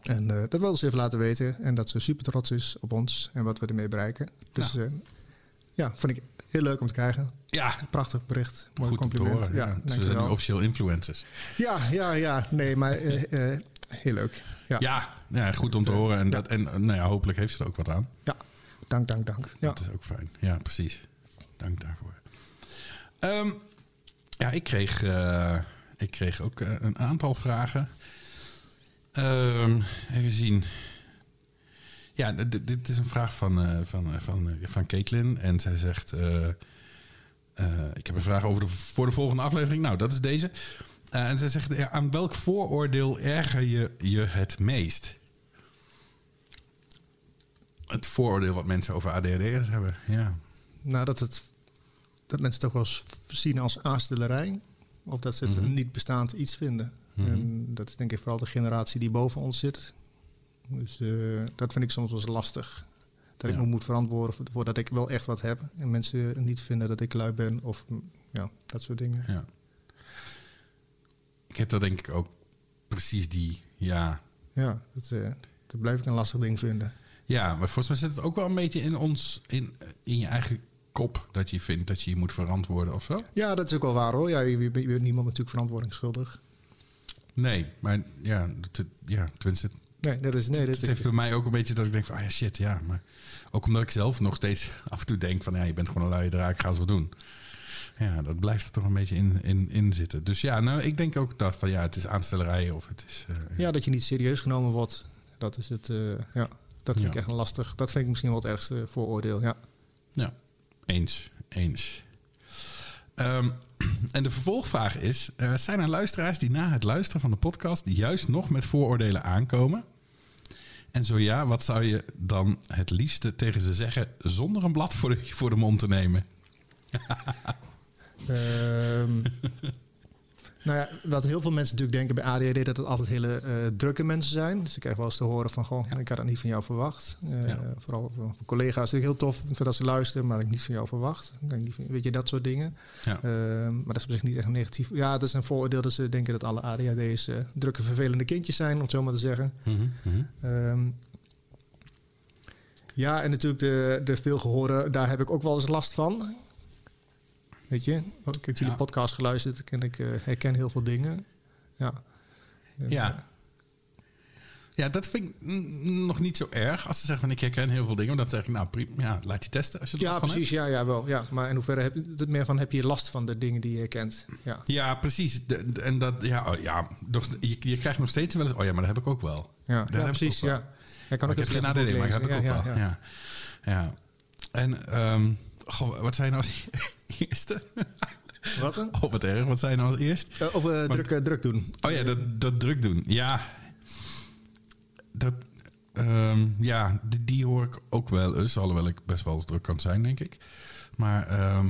En dat wil ze even laten weten. En dat ze super trots is op ons en wat we ermee bereiken. Dus ja, ja vond ik heel leuk om te krijgen. ja, Prachtig bericht. Mooi goed compliment. horen. Ja. Dus we zijn nu officieel influencers. Ja, ja, ja. Nee, maar eh, eh, heel leuk. Ja. Ja, ja goed om te eh, horen. En, dat, en nou ja, hopelijk heeft ze er ook wat aan. ja. Dank, dank, dank. Ja. Dat is ook fijn. Ja, precies. Dank daarvoor. Ehm, ja, ik kreeg, ik kreeg ook een aantal vragen. Ehm, even zien. Ja, dit is een vraag van, eh, van, eh, van, eh, van Caitlin. En zij zegt... ik heb een vraag over de, voor de volgende aflevering. Nou, dat is deze. En zij zegt... aan welk vooroordeel erger je je het meest? Het vooroordeel wat mensen over ADHD'ers hebben. Ja. Nou, dat, het, dat mensen het toch wel eens zien als aanstellerij. Of dat ze het Mhm. een niet bestaand iets vinden. Mhm. En dat is denk ik vooral de generatie die boven ons zit. Dus eh, dat vind ik soms wel eens lastig. Dat ik me moet verantwoorden voor- voordat ik wel echt wat heb. En mensen niet vinden dat ik lui ben of mm, ja, dat soort dingen. Ja. Ik heb dat denk ik ook precies die, ja. Ja, dat, eh, dat blijf ik een lastig ding vinden. Ja, maar volgens mij zit het ook wel een beetje in ons, in, in je eigen kop, dat je vindt dat je je moet verantwoorden of zo. Ja, dat is ook wel waar hoor. Ja, je, je bent niemand natuurlijk verantwoording schuldig. Nee, maar ja, het, ja tenminste, Nee, dat is... Nee, dat het is heeft bij mij ook een beetje dat ik denk van, ah ja, shit, ja. Maar ook omdat ik zelf nog steeds af en toe denk van, ja, je bent gewoon een luie draak, ga eens wat doen. Ja, dat blijft er toch een beetje in, in, in zitten. Dus ja, nou, ik denk ook dat van, ja, het is aanstellerij of het is... eh, Ja, dat je niet serieus genomen wordt. Dat is het. eh, ja, dat vind ik echt een lastig. Dat vind ik misschien wel het ergste vooroordeel. Ja. Ja, eens, eens. Ehm, en de vervolgvraag is: eh, zijn er luisteraars die na het luisteren van de podcast juist nog met vooroordelen aankomen? En zo ja, wat zou je dan het liefste tegen ze zeggen zonder een blad voor de, mond te nemen? Ehm, nou ja, wat heel veel mensen natuurlijk denken bij ADHD dat het altijd hele eh, drukke mensen zijn. Dus ik krijg wel eens te horen van, goh, ik had dat niet van jou verwacht. Eh, Ja. Vooral van collega's. Ik heel tof dat ze luisteren, maar ik niet van jou verwacht. Weet je, dat soort dingen. Ja. Ehm, maar dat is op zich niet echt negatief. Ja, dat is een vooroordeel dat ze denken dat alle ADHD's eh, drukke, vervelende kindjes zijn, om het zo maar te zeggen. Ehm, ja, en natuurlijk de, de veelgehoorde, daar heb ik ook wel eens last van. Weet je, ik heb jullie Ja. podcast geluisterd en ik eh, herken heel veel dingen. Ja. En, Ja. Ja, dat vind ik nog niet zo erg. Als ze zeggen van ik herken heel veel dingen, dan zeg ik nou prima, ja, laat je testen als je eh, ja, precies. Ja, ja, wel. Ja. Maar in hoeverre heb je het meer van heb je last van de dingen die je herkent? Ja. Ja, precies. De- de- en dat, ja, oh, ja nog, je, je krijgt nog steeds wel eens, oh ja, maar dat heb ik ook wel. Ja, Dat ja heb ik precies. ook wel. Ja. Ja, kan Maar ook ik heb geen ADD, maar ik heb ik ook wel. Ja, ja. En ehm, goh, wat zijn nou als eerste? Wat dan? Oh, wat erg. Wat zijn nou als eerst? Eh, of eh, druk, eh, druk doen. Oh ja, dat, dat druk doen. Ja. Dat, ehm, ja, die, die hoor ik ook wel eens. Alhoewel ik best wel eens druk kan zijn, denk ik. Maar ehm,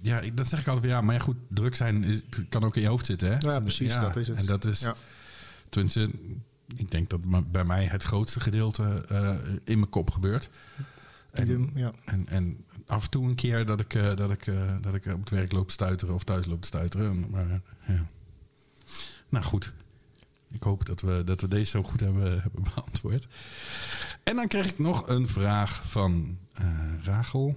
ja, dat zeg ik altijd. Ja, maar ja, goed, druk zijn is, kan ook in je hoofd zitten, hè? Ja, precies, dat is het. En dat is, Ja. tenminste, ik denk dat bij mij het grootste gedeelte in mijn kop gebeurt. En, ja. en, en af en toe een keer dat ik, eh, dat, ik, eh, dat ik op het werk loop te stuiteren of thuis loop te stuiteren. Maar eh, ja. Nou goed. Ik hoop dat we, dat we deze zo goed hebben, hebben beantwoord. En dan kreeg ik nog een vraag van Rachel.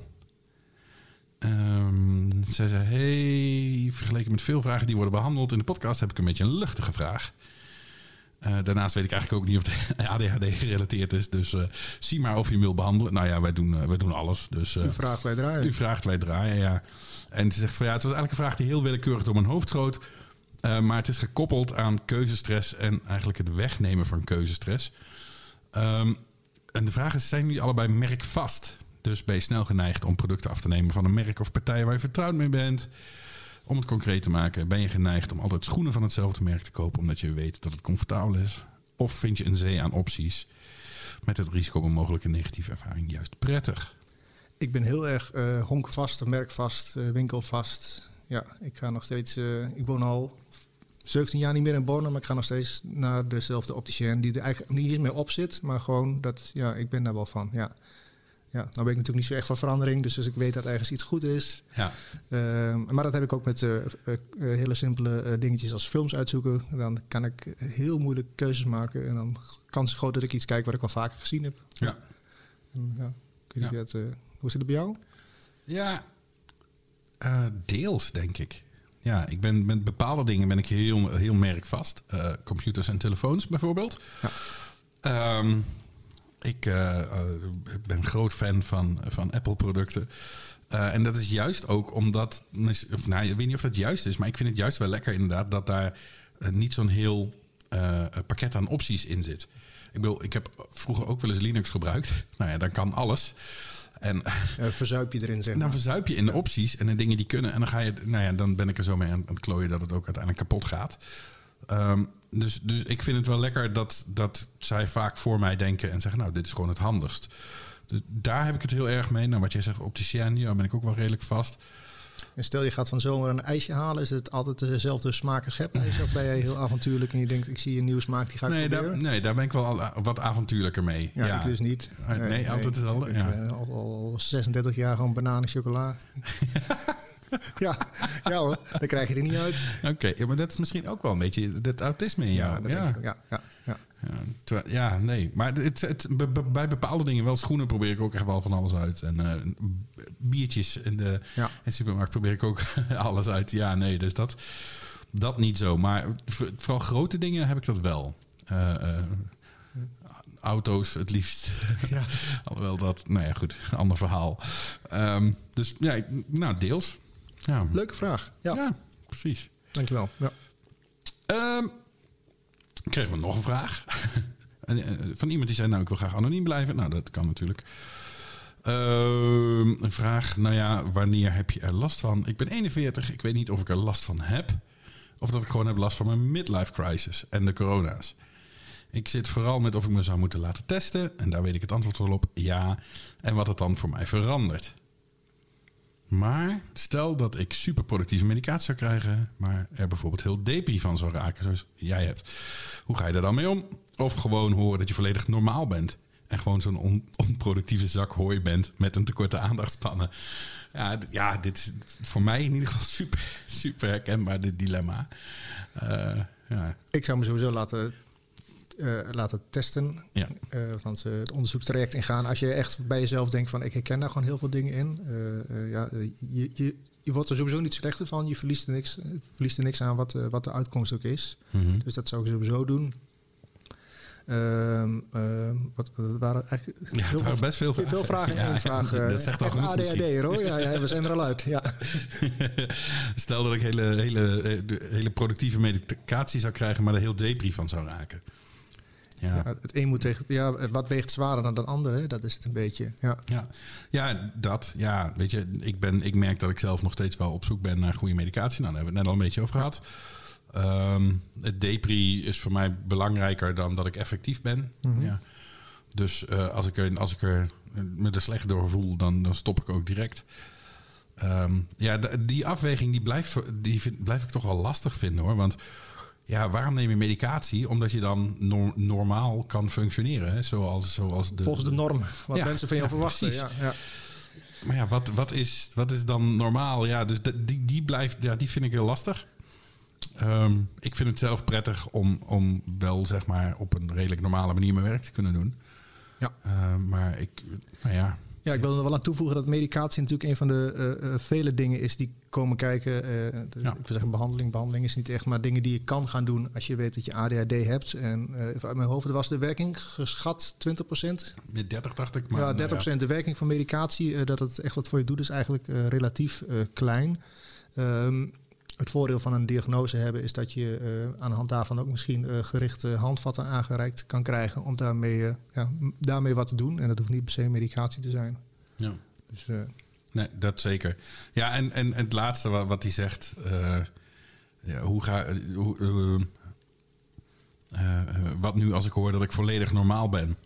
Ehm, zij zei: Hey, vergeleken met veel vragen die worden behandeld in de podcast, heb ik een beetje een luchtige vraag. Eh, daarnaast weet ik eigenlijk ook niet of de ADHD gerelateerd is. Dus eh, zie maar of je hem wil behandelen. Nou ja, wij doen, eh, wij doen alles. Dus, U vraagt, wij draaien. u vraagt, wij draaien, ja. En ze zegt van ja, het was eigenlijk een vraag die heel willekeurig door mijn hoofd schoot. Maar het is gekoppeld aan keuzestress en eigenlijk het wegnemen van keuzestress. Ehm, en de vraag is, zijn jullie allebei merkvast? Dus ben je snel geneigd om producten af te nemen van een merk of partij waar je vertrouwd mee bent? Om het concreet te maken, ben je geneigd om altijd schoenen van hetzelfde merk te kopen omdat je weet dat het comfortabel is? Of vind je een zee aan opties met het risico op een mogelijke negatieve ervaring juist prettig? Ik ben heel erg eh, honkvast, merkvast, eh, winkelvast. Ja, ik ga nog steeds. eh, ik woon al 17 jaar niet meer in Bornem, maar ik ga nog steeds naar dezelfde opticien die er eigenlijk niet meer op zit. Maar gewoon dat, ja, ik ben daar wel van. Ja. Ja, nou ben ik natuurlijk niet zo echt van verandering, dus, dus ik weet dat ergens iets goed is. Ja. Ehm, maar dat heb ik ook met eh, eh, eh, hele simpele dingetjes als films uitzoeken. Dan kan ik heel moeilijk keuzes maken en dan kans groot dat ik iets kijk wat ik al vaker gezien heb. Ja. En, ja, ik dat, hoe zit het bij jou? Ja, deels denk ik. Ja, ik ben met bepaalde dingen ben ik heel, heel merkvast. Computers en telefoons bijvoorbeeld. Ja. Ehm, ik eh, eh, ben groot fan van, van Apple producten. Eh, en dat is juist ook omdat, of, nou, ik weet niet of dat juist is, maar ik vind het juist wel lekker inderdaad dat daar niet zo'n heel pakket aan opties in zit. Ik bedoel, ik heb vroeger ook wel eens Linux gebruikt. Nou ja, dan kan alles. En verzuip je erin, zeg dan maar. verzuip je in de opties en de dingen die kunnen. En dan ga je, nou ja, dan ben ik er zo mee aan het klooien dat het ook uiteindelijk kapot gaat. Ehm, dus, dus ik vind het wel lekker dat, dat zij vaak voor mij denken en zeggen, nou, dit is gewoon het handigst. Dus daar heb ik het heel erg mee. Nou, wat jij zegt, opticien, ja, ben ik ook wel redelijk vast. En stel je gaat van zomer een ijsje halen, is het altijd dezelfde smaak als schepijs? Of ben jij heel avontuurlijk en je denkt, ik zie een nieuwe smaak, die ga ik Nee daar, proberen? nee, daar ben ik wel wat avontuurlijker mee. Ja, ik dus niet. Nee, nee, altijd hetzelfde, ja. al, al 36 jaar gewoon bananen chocola. ja, ja hoor, dan krijg je er niet uit. Oké, ja, maar dat is misschien ook wel een beetje het autisme in jou. dat ja. denk ik ja, ja, ja. Ja, ja, nee. Maar het, het, bij bepaalde dingen, wel schoenen probeer ik ook echt wel van alles uit. En eh, biertjes in de, Ja. in de supermarkt probeer ik ook alles uit. Ja, nee, dus dat, dat niet zo. Maar vooral grote dingen heb ik dat wel. Eh, auto's het liefst. Ja. Alhoewel dat, nou ja, goed, ander verhaal. Ehm, dus ja, nou, deels. Ja, Leuke vraag. Ja, ja precies. dankjewel. Ja. Ehm kregen we nog een vraag. Eh, Van iemand die zei, nou, ik wil graag anoniem blijven. Nou, dat kan natuurlijk. Ehm, een vraag, nou ja, wanneer heb je er last van? Ik ben 41, ik weet niet of ik er last van heb. Of dat ik gewoon heb last van mijn midlife crisis en de corona's. Ik zit vooral met of ik me zou moeten laten testen. En daar weet ik het antwoord wel op, ja. En wat het dan voor mij verandert. Maar stel dat ik superproductieve medicatie zou krijgen, maar er bijvoorbeeld heel depri van zou raken, zoals jij hebt. Hoe ga je daar dan mee om? Of gewoon horen dat je volledig normaal bent. En gewoon zo'n on- onproductieve zak hooi bent met een tekorte aandachtspannen. Ja, ja, dit is voor mij in ieder geval super, super herkenbaar, dit dilemma. Eh, ja, Ik zou me sowieso laten, eh, laten testen. ja. althans, eh, het onderzoekstraject ingaan. Als je echt bij jezelf denkt van ik herken daar gewoon heel veel dingen in. eh, ja, je, je, je wordt er sowieso niet slechter van. Je verliest er niks, verliest er niks aan wat, wat de uitkomst ook is. Mhm. Dus dat zou ik sowieso doen. Ehm, ehm, wat, waren eigenlijk Ja, het waren best veel vragen. veel vragen in Ja, vraag. dat zegt al echt genoeg ADHD, hoor. Ja, ja, we zijn er al uit. Ja. Stel dat ik hele, hele, hele productieve medicatie zou krijgen, maar er heel depri van zou raken. Ja. Ja, het een moet tegen. Ja, wat weegt zwaarder dan het andere? hè? Dat is het een beetje. Ja. Ja, ja dat. Ja, weet je, ik, ben, ik merk dat ik zelf nog steeds wel op zoek ben naar goede medicatie. Nou, daar hebben we het net al een beetje over gehad. Ehm, het depri is voor mij belangrijker dan dat ik effectief ben. Mhm. ja. Dus eh, als, ik er, als ik er me er slecht door voel, dan, dan stop ik ook direct. Ehm, ja, die afweging die blijft, die vind, blijf ik toch wel lastig vinden hoor. Want ja, waarom neem je medicatie? Omdat je dan nor- normaal kan functioneren. Hè? Zoals, zoals de, Volgens de norm. Wat Ja, mensen van jou ja, verwachten. precies. Ja, ja. Maar ja, wat, wat, is, wat is dan normaal? Ja, dus de- die, die, blijft, ja, die vind ik heel lastig. Ehm, ik vind het zelf prettig om, om wel zeg maar op een redelijk normale manier mijn werk te kunnen doen. Ja. Ehm, maar ik, nou ja, Ja, ik wil er wel aan toevoegen dat medicatie natuurlijk een van de eh, eh, vele dingen is die komen kijken. eh, de- Ja. Ik wil zeggen behandeling. Behandeling is niet echt, maar dingen die je kan gaan doen als je weet dat je ADHD hebt. En eh, uit mijn hoofd was de werking geschat 20%. met 30 dacht ik. Maar, ja, nou 30% de werking van medicatie, eh, dat het echt wat voor je doet, is eigenlijk relatief klein. Ehm, het voordeel van een diagnose hebben is dat je aan de hand daarvan ook misschien gerichte handvatten aangereikt kan krijgen om daarmee, ja, daarmee wat te doen. En dat hoeft niet per se medicatie te zijn. ja. Dus, Nee, dat zeker. Ja, en, en, en het laatste wat, wat hij zegt. eh, ja, hoe ga hoe, eh, eh, Wat nu als ik hoor dat ik volledig normaal ben.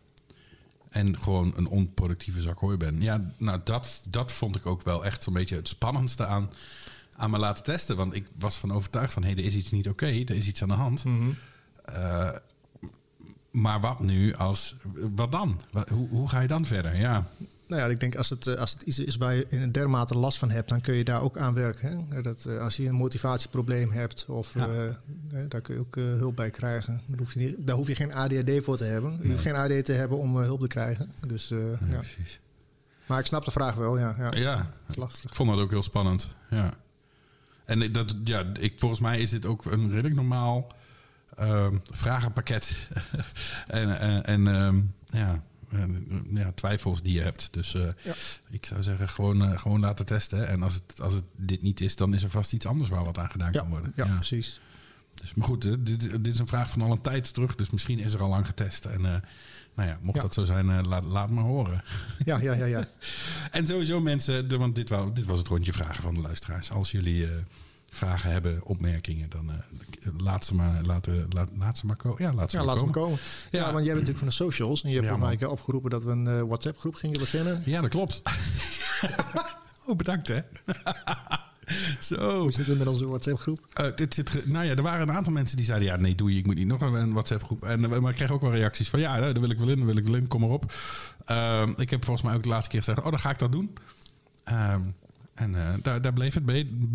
En gewoon een onproductieve zak hooi ben. Ja, nou, dat, dat vond ik ook wel echt zo'n beetje het spannendste aan, aan me laten testen. Want ik was van overtuigd van, hé, er is iets niet oké. er is iets aan de hand. Eh, maar wat nu als... Wat dan? Wat- hoe, hoe ga je dan verder? Ja, Nou ja, ik denk als het, eh, als het iets is waar je een dermate last van hebt, dan kun je daar ook aan werken. Hè? Dat, eh, als je een motivatieprobleem hebt, of Ja. eh, daar kun je ook hulp bij krijgen. Daar hoef, je niet, daar hoef je geen ADHD voor te hebben. Je hoeft geen ADHD te hebben om hulp te krijgen. Dus, ja, precies. Maar ik snap de vraag wel, ja. ja. Ja, lastig. ik vond dat ook heel spannend. Ja. En dat, ja, ik, volgens mij is dit ook een redelijk normaal vragenpakket. en en, en ehm, ja, ja, twijfels die je hebt. Dus eh, Ja. ik zou zeggen, gewoon, eh, gewoon laten testen. En als het, als het dit niet is, dan is er vast iets anders waar wat aan gedaan Ja, kan worden. ja, precies. Dus, maar goed, hè, dit, dit is een vraag van al een tijd terug. Dus misschien is er al lang getest. En eh, nou ja, mocht dat zo zijn, eh, laat, laat me horen. Ja, ja, ja, ja. En sowieso mensen, want dit, wou, dit was het rondje vragen van de luisteraars. Als jullie eh, vragen hebben, opmerkingen, dan eh, laat ze maar, laat, eh, laat, laat ze maar komen. Ja, laat ze Ja, maar laat komen. komen. Ja, Ja. want jij bent natuurlijk van de socials. En je hebt Ja, mij opgeroepen dat we een eh, WhatsApp-groep gingen beginnen. Ja, dat klopt. oh, bedankt hè. Zo. We zitten met onze WhatsApp-groep. Dit zit nou ja, er waren een aantal mensen die zeiden: ja, nee, doe je, ik moet niet nog een, WhatsApp-groep. En, maar ik kreeg ook wel reacties van: ja, daar wil ik wel in, daar wil ik wel in, kom maar op. Ehm, ik heb volgens mij ook de laatste keer gezegd: oh, dan ga ik dat doen. Ehm, en eh, daar, daar bleef het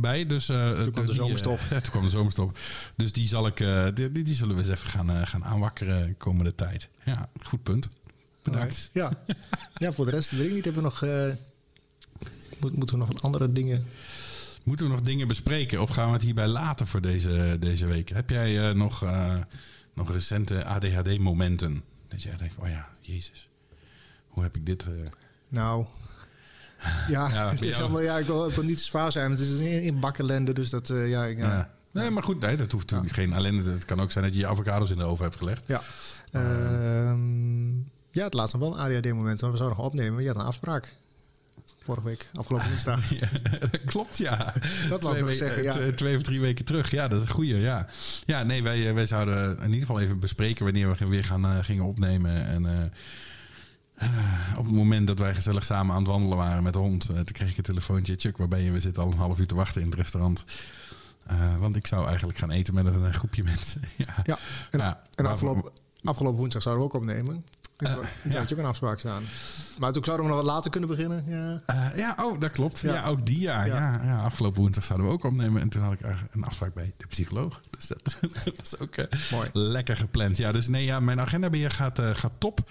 bij. dus, eh, Toen kwam de eh, zomerstop. ja, toen kwam de zomerstop. Dus die, zal ik, eh, die, die, zullen we eens even gaan, eh, gaan aanwakkeren komende tijd. Ja, goed punt. Bedankt. Ja. ja, voor de rest weet ik niet. Hebben we nog, eh, moet- moeten we nog andere dingen... Moeten we nog dingen bespreken of gaan we het hierbij laten voor deze, deze week? Heb jij eh, nog, eh, nog recente ADHD-momenten? Dat je echt denkt, oh ja, jezus. Hoe heb ik dit... eh, Nou, ja, Ja, het is allemaal, ja ik, wil, ik wil niet zwaar zijn, het is een in bakkelende, dus dat, eh, ja, ik- ja. ja. Nee, maar goed, nee, dat hoeft natuurlijk geen ellende. Het kan ook zijn dat je je avocados in de oven hebt gelegd. Ja. Ehm, ja, het laatste nog wel een ADHD-moment, want we zouden nog opnemen. maar Je had een afspraak vorige week, afgelopen woensdag. Ja, dat klopt, ja. Dat wou twee, ik nog weken- zeggen, ja. twee- of drie weken terug. Ja, dat is een goeie, ja. Ja, nee, wij, eh, wij zouden in ieder geval even bespreken wanneer we weer gaan, eh, gingen opnemen. En eh, eh, op het moment dat wij gezellig samen aan het wandelen waren met de hond, eh, toen kreeg ik een telefoontje. Chuck, waar ben je? We zitten al een half uur te wachten in het restaurant. Eh, want ik zou eigenlijk gaan eten met een, eh, groepje mensen. ja. Ja, en, Ja, en afgelopen, afgelopen woensdag zouden we ook opnemen. Ja. had je ook een afspraak staan. Maar toen zouden we nog wat later kunnen beginnen. Ja. Ja, oh, dat klopt. Ja, ook die jaar. Ja. Ja. Ja, afgelopen woensdag zouden we ook opnemen. En toen had ik een afspraak bij de psycholoog. Dus dat, dat was ook Mooi. lekker gepland. Ja, dus nee, ja, mijn agendabeheer gaat, gaat top.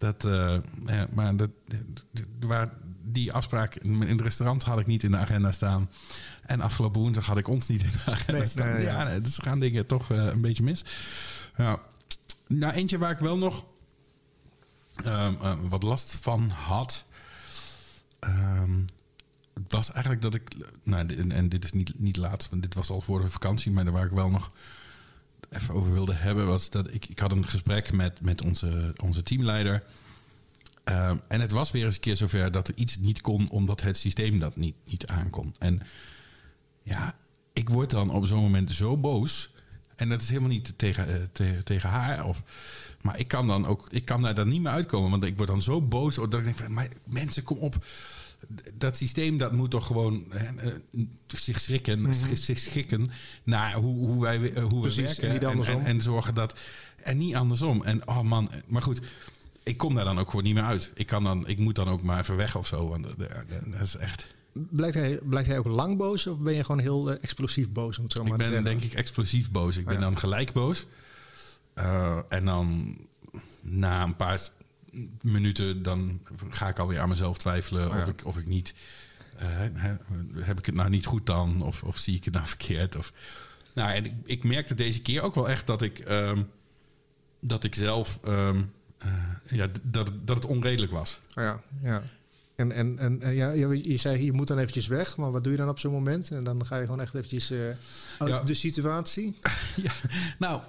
Dat, eh, ja, maar dat, waar die afspraak in het restaurant had ik niet in de agenda staan. En afgelopen woensdag had ik ons niet in de agenda Nee, staan. nee, ja, ja. dus gaan dingen toch eh, een beetje mis. Ja. Nou, eentje waar ik wel nog ehm, eh, wat last van had. Ehm, was eigenlijk dat ik. Nou, en, dit is niet, niet laatst, want dit was al voor de vakantie. Maar waar ik wel nog even over wilde hebben, was dat ik, ik had een gesprek met, met onze, onze teamleider. Ehm, en het was weer eens een keer zover dat er iets niet kon, omdat het systeem dat niet, niet aankon. En ja, ik word dan op zo'n moment zo boos. En dat is helemaal niet tegen, eh, te- tegen haar. Of, maar ik kan dan ook, ik kan daar dan niet meer uitkomen. Want ik word dan zo boos. Dat ik denk van, maar mensen, kom op. Dat systeem dat moet toch gewoon eh, eh, zich schrikken, zich schikken naar hoe, hoe wij eh, hoe we werken. en niet andersom. en, en zorgen dat. En niet andersom. En oh man, maar goed. Ik kom daar dan ook gewoon niet meer uit. Ik, kan dan, ik moet dan ook maar even weg of zo. Want eh, dat is echt. Blijf, jij, blijf jij ook lang boos of ben je gewoon heel explosief boos? Om het zo maar Ik ben denk ik explosief boos. Ik ben Ja. dan gelijk boos. En dan na een paar minuten dan ga ik alweer aan mezelf twijfelen Oh ja. of, ik, of ik niet... eh, heb ik het nou niet goed dan? Of, of zie ik het nou verkeerd? Of, nou, en ik, ik merkte deze keer ook wel echt dat ik, ehm, dat ik zelf... ehm, eh, ja, dat, dat het onredelijk was. Oh ja, ja. En, en, en en ja, je, je zei, je moet dan eventjes weg. Maar wat doe je dan op zo'n moment? En dan ga je gewoon echt eventjes eh, uit Ja. de situatie. ja, nou,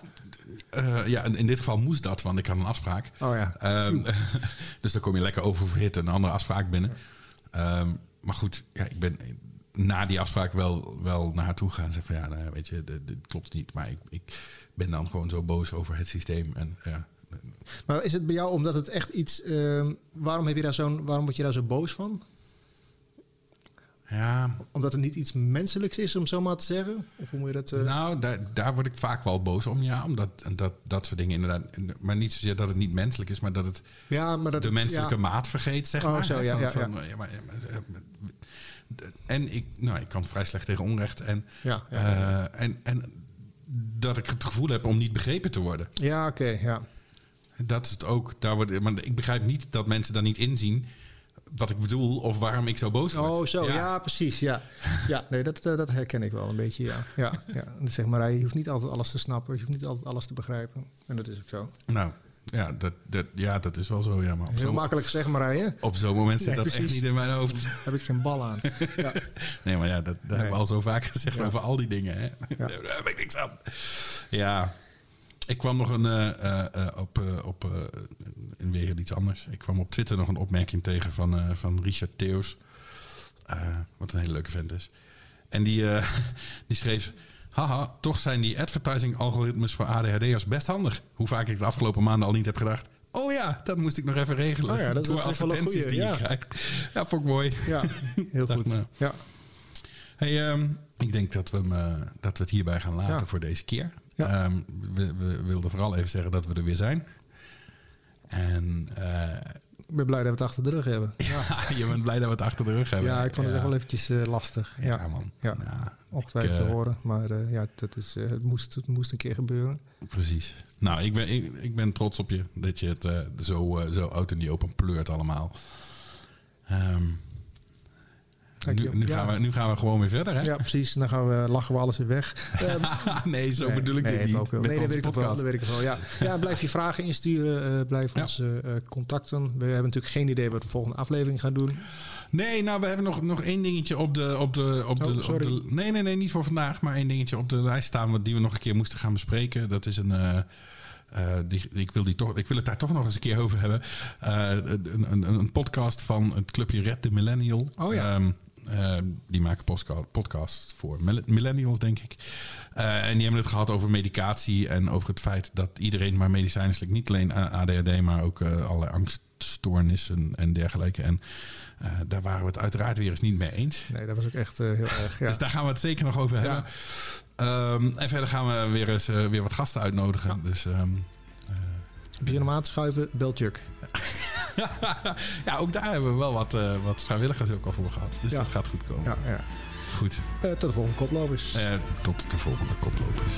eh, ja, in in dit geval moest dat, want ik had een afspraak. Oh ja. Ehm, dus dan kom je lekker oververhit een andere afspraak binnen. Ehm, maar goed, ja, ik ben na die afspraak wel, wel naar haar toe gegaan. En zei van ja, nou, ja, weet je, dit, dit klopt niet. Maar ik, ik ben dan gewoon zo boos over het systeem. En ja, Maar is het bij jou omdat het echt iets... ehm, waarom, heb je daar zo'n, waarom word je daar zo boos van? Ja, Omdat het niet iets menselijks is, om zo maar te zeggen? Of hoe moet je dat... eh, nou, daar, daar word ik vaak wel boos om, ja. Omdat dat, dat soort dingen inderdaad... Maar niet zozeer dat het niet menselijk is, maar dat het ja, maar dat... de menselijke ja. maat vergeet, zeg Oh, maar. zo, ja, van- ja, van, ja, maar- ja, maar, eh, En ik, nou, ik kan vrij slecht tegen onrecht. En, Ja, eh, en, en dat ik het gevoel heb om niet begrepen te worden. Ja, oké, ja. Dat is het ook. Daar wordt, maar ik begrijp niet dat mensen dan niet inzien wat ik bedoel of waarom ik zo boos word. Oh, zo, ja, precies, ja. Ja, nee, dat, eh, dat herken ik wel een beetje, ja. Ja, ja. En Zeg maar, je hoeft niet altijd alles te snappen, je hoeft niet altijd alles te begrijpen. En dat is ook zo. Nou, ja dat, dat, ja, dat is wel zo. Ja, maar Heel makkelijk gezegd, Marije. op zo'n moment zit Nee, dat echt niet in mijn hoofd. Daar heb ik geen bal aan. Ja, Nee, maar ja, dat, dat hebben we al zo vaak gezegd Ja. over al die dingen. Hè? Ja. Daar heb ik niks aan. Ja, ik kwam nog een, eh, eh, eh, op, op in weer iets anders. Ik kwam op Twitter nog een opmerking tegen van, van Richard Theus. Wat een hele leuke vent is. En die, die schreef... Haha, toch zijn die advertising-algoritmes voor ADHD'ers best handig. Hoe vaak ik de afgelopen maanden al niet heb gedacht... Oh ja, dat moest ik nog even regelen. Oh ja, dat is Door advertenties goeie, die ja. je krijgt. Ja, vond ik mooi. ja heel goed. Ja. Hey, ehm, ik denk dat we, hem, dat we het hierbij gaan laten Ja. voor deze keer. Ja. Ehm, we, we wilden vooral even zeggen dat we er weer zijn. En eh, Ik ben blij dat we het achter de rug hebben. ja, je bent blij dat we het achter de rug hebben. Ja, ik vond het echt wel eventjes eh, lastig. Ja, man. Ja. Ongetwijfeld te eh, horen. Maar ja, dat is, het, moest, het moest een keer gebeuren. Precies. Nou, ik ben, ik, ik ben trots op je dat je het zo, zo oud en die open pleurt allemaal. Dank nu, nu, Ja. gaan we, nu gaan we gewoon weer verder, hè? Ja, precies. Dan gaan we, lachen we alles weer weg. Ehm, nee, zo Nee, bedoel ik nee, dit niet. Nee, dat weet wel. Dat weet ik wel. Ja. ja, blijf je vragen insturen. eh, blijf Ja. ons eh, eh, contacten. We hebben natuurlijk geen idee wat de volgende aflevering gaan doen. Nee, nou, we hebben nog, nog één dingetje op de, op de, op Oh, de, op sorry. de. Nee, nee, nee, niet voor vandaag, maar één dingetje op de lijst staan wat die we nog een keer moesten gaan bespreken. Dat is een. die, ik, wil die toch, ik wil het daar toch nog eens een keer over hebben. Een, een, een podcast van het clubje Red the Millennial. Oh ja. Ehm, eh, die maken podcasts voor mill- millennials, denk ik. Eh, en die hebben het gehad over medicatie en over het feit dat iedereen maar medicijnen slikt. Niet alleen ADHD, maar ook eh allerlei angststoornissen en dergelijke. En daar waren we het uiteraard weer eens niet mee eens. Nee, dat was ook echt heel erg. Ja. Dus daar gaan we het zeker nog over hebben. Ehm, en verder gaan we weer eens weer wat gasten uitnodigen. Dus ehm, Begin hem aan te schuiven, belt Juk. ja, ook daar hebben we wel wat, eh, wat vrijwilligers ook al voor gehad. Dus dat gaat goed komen. Ja, ja. Goed. Uh, tot de volgende koplopers. Uh, tot de volgende koplopers.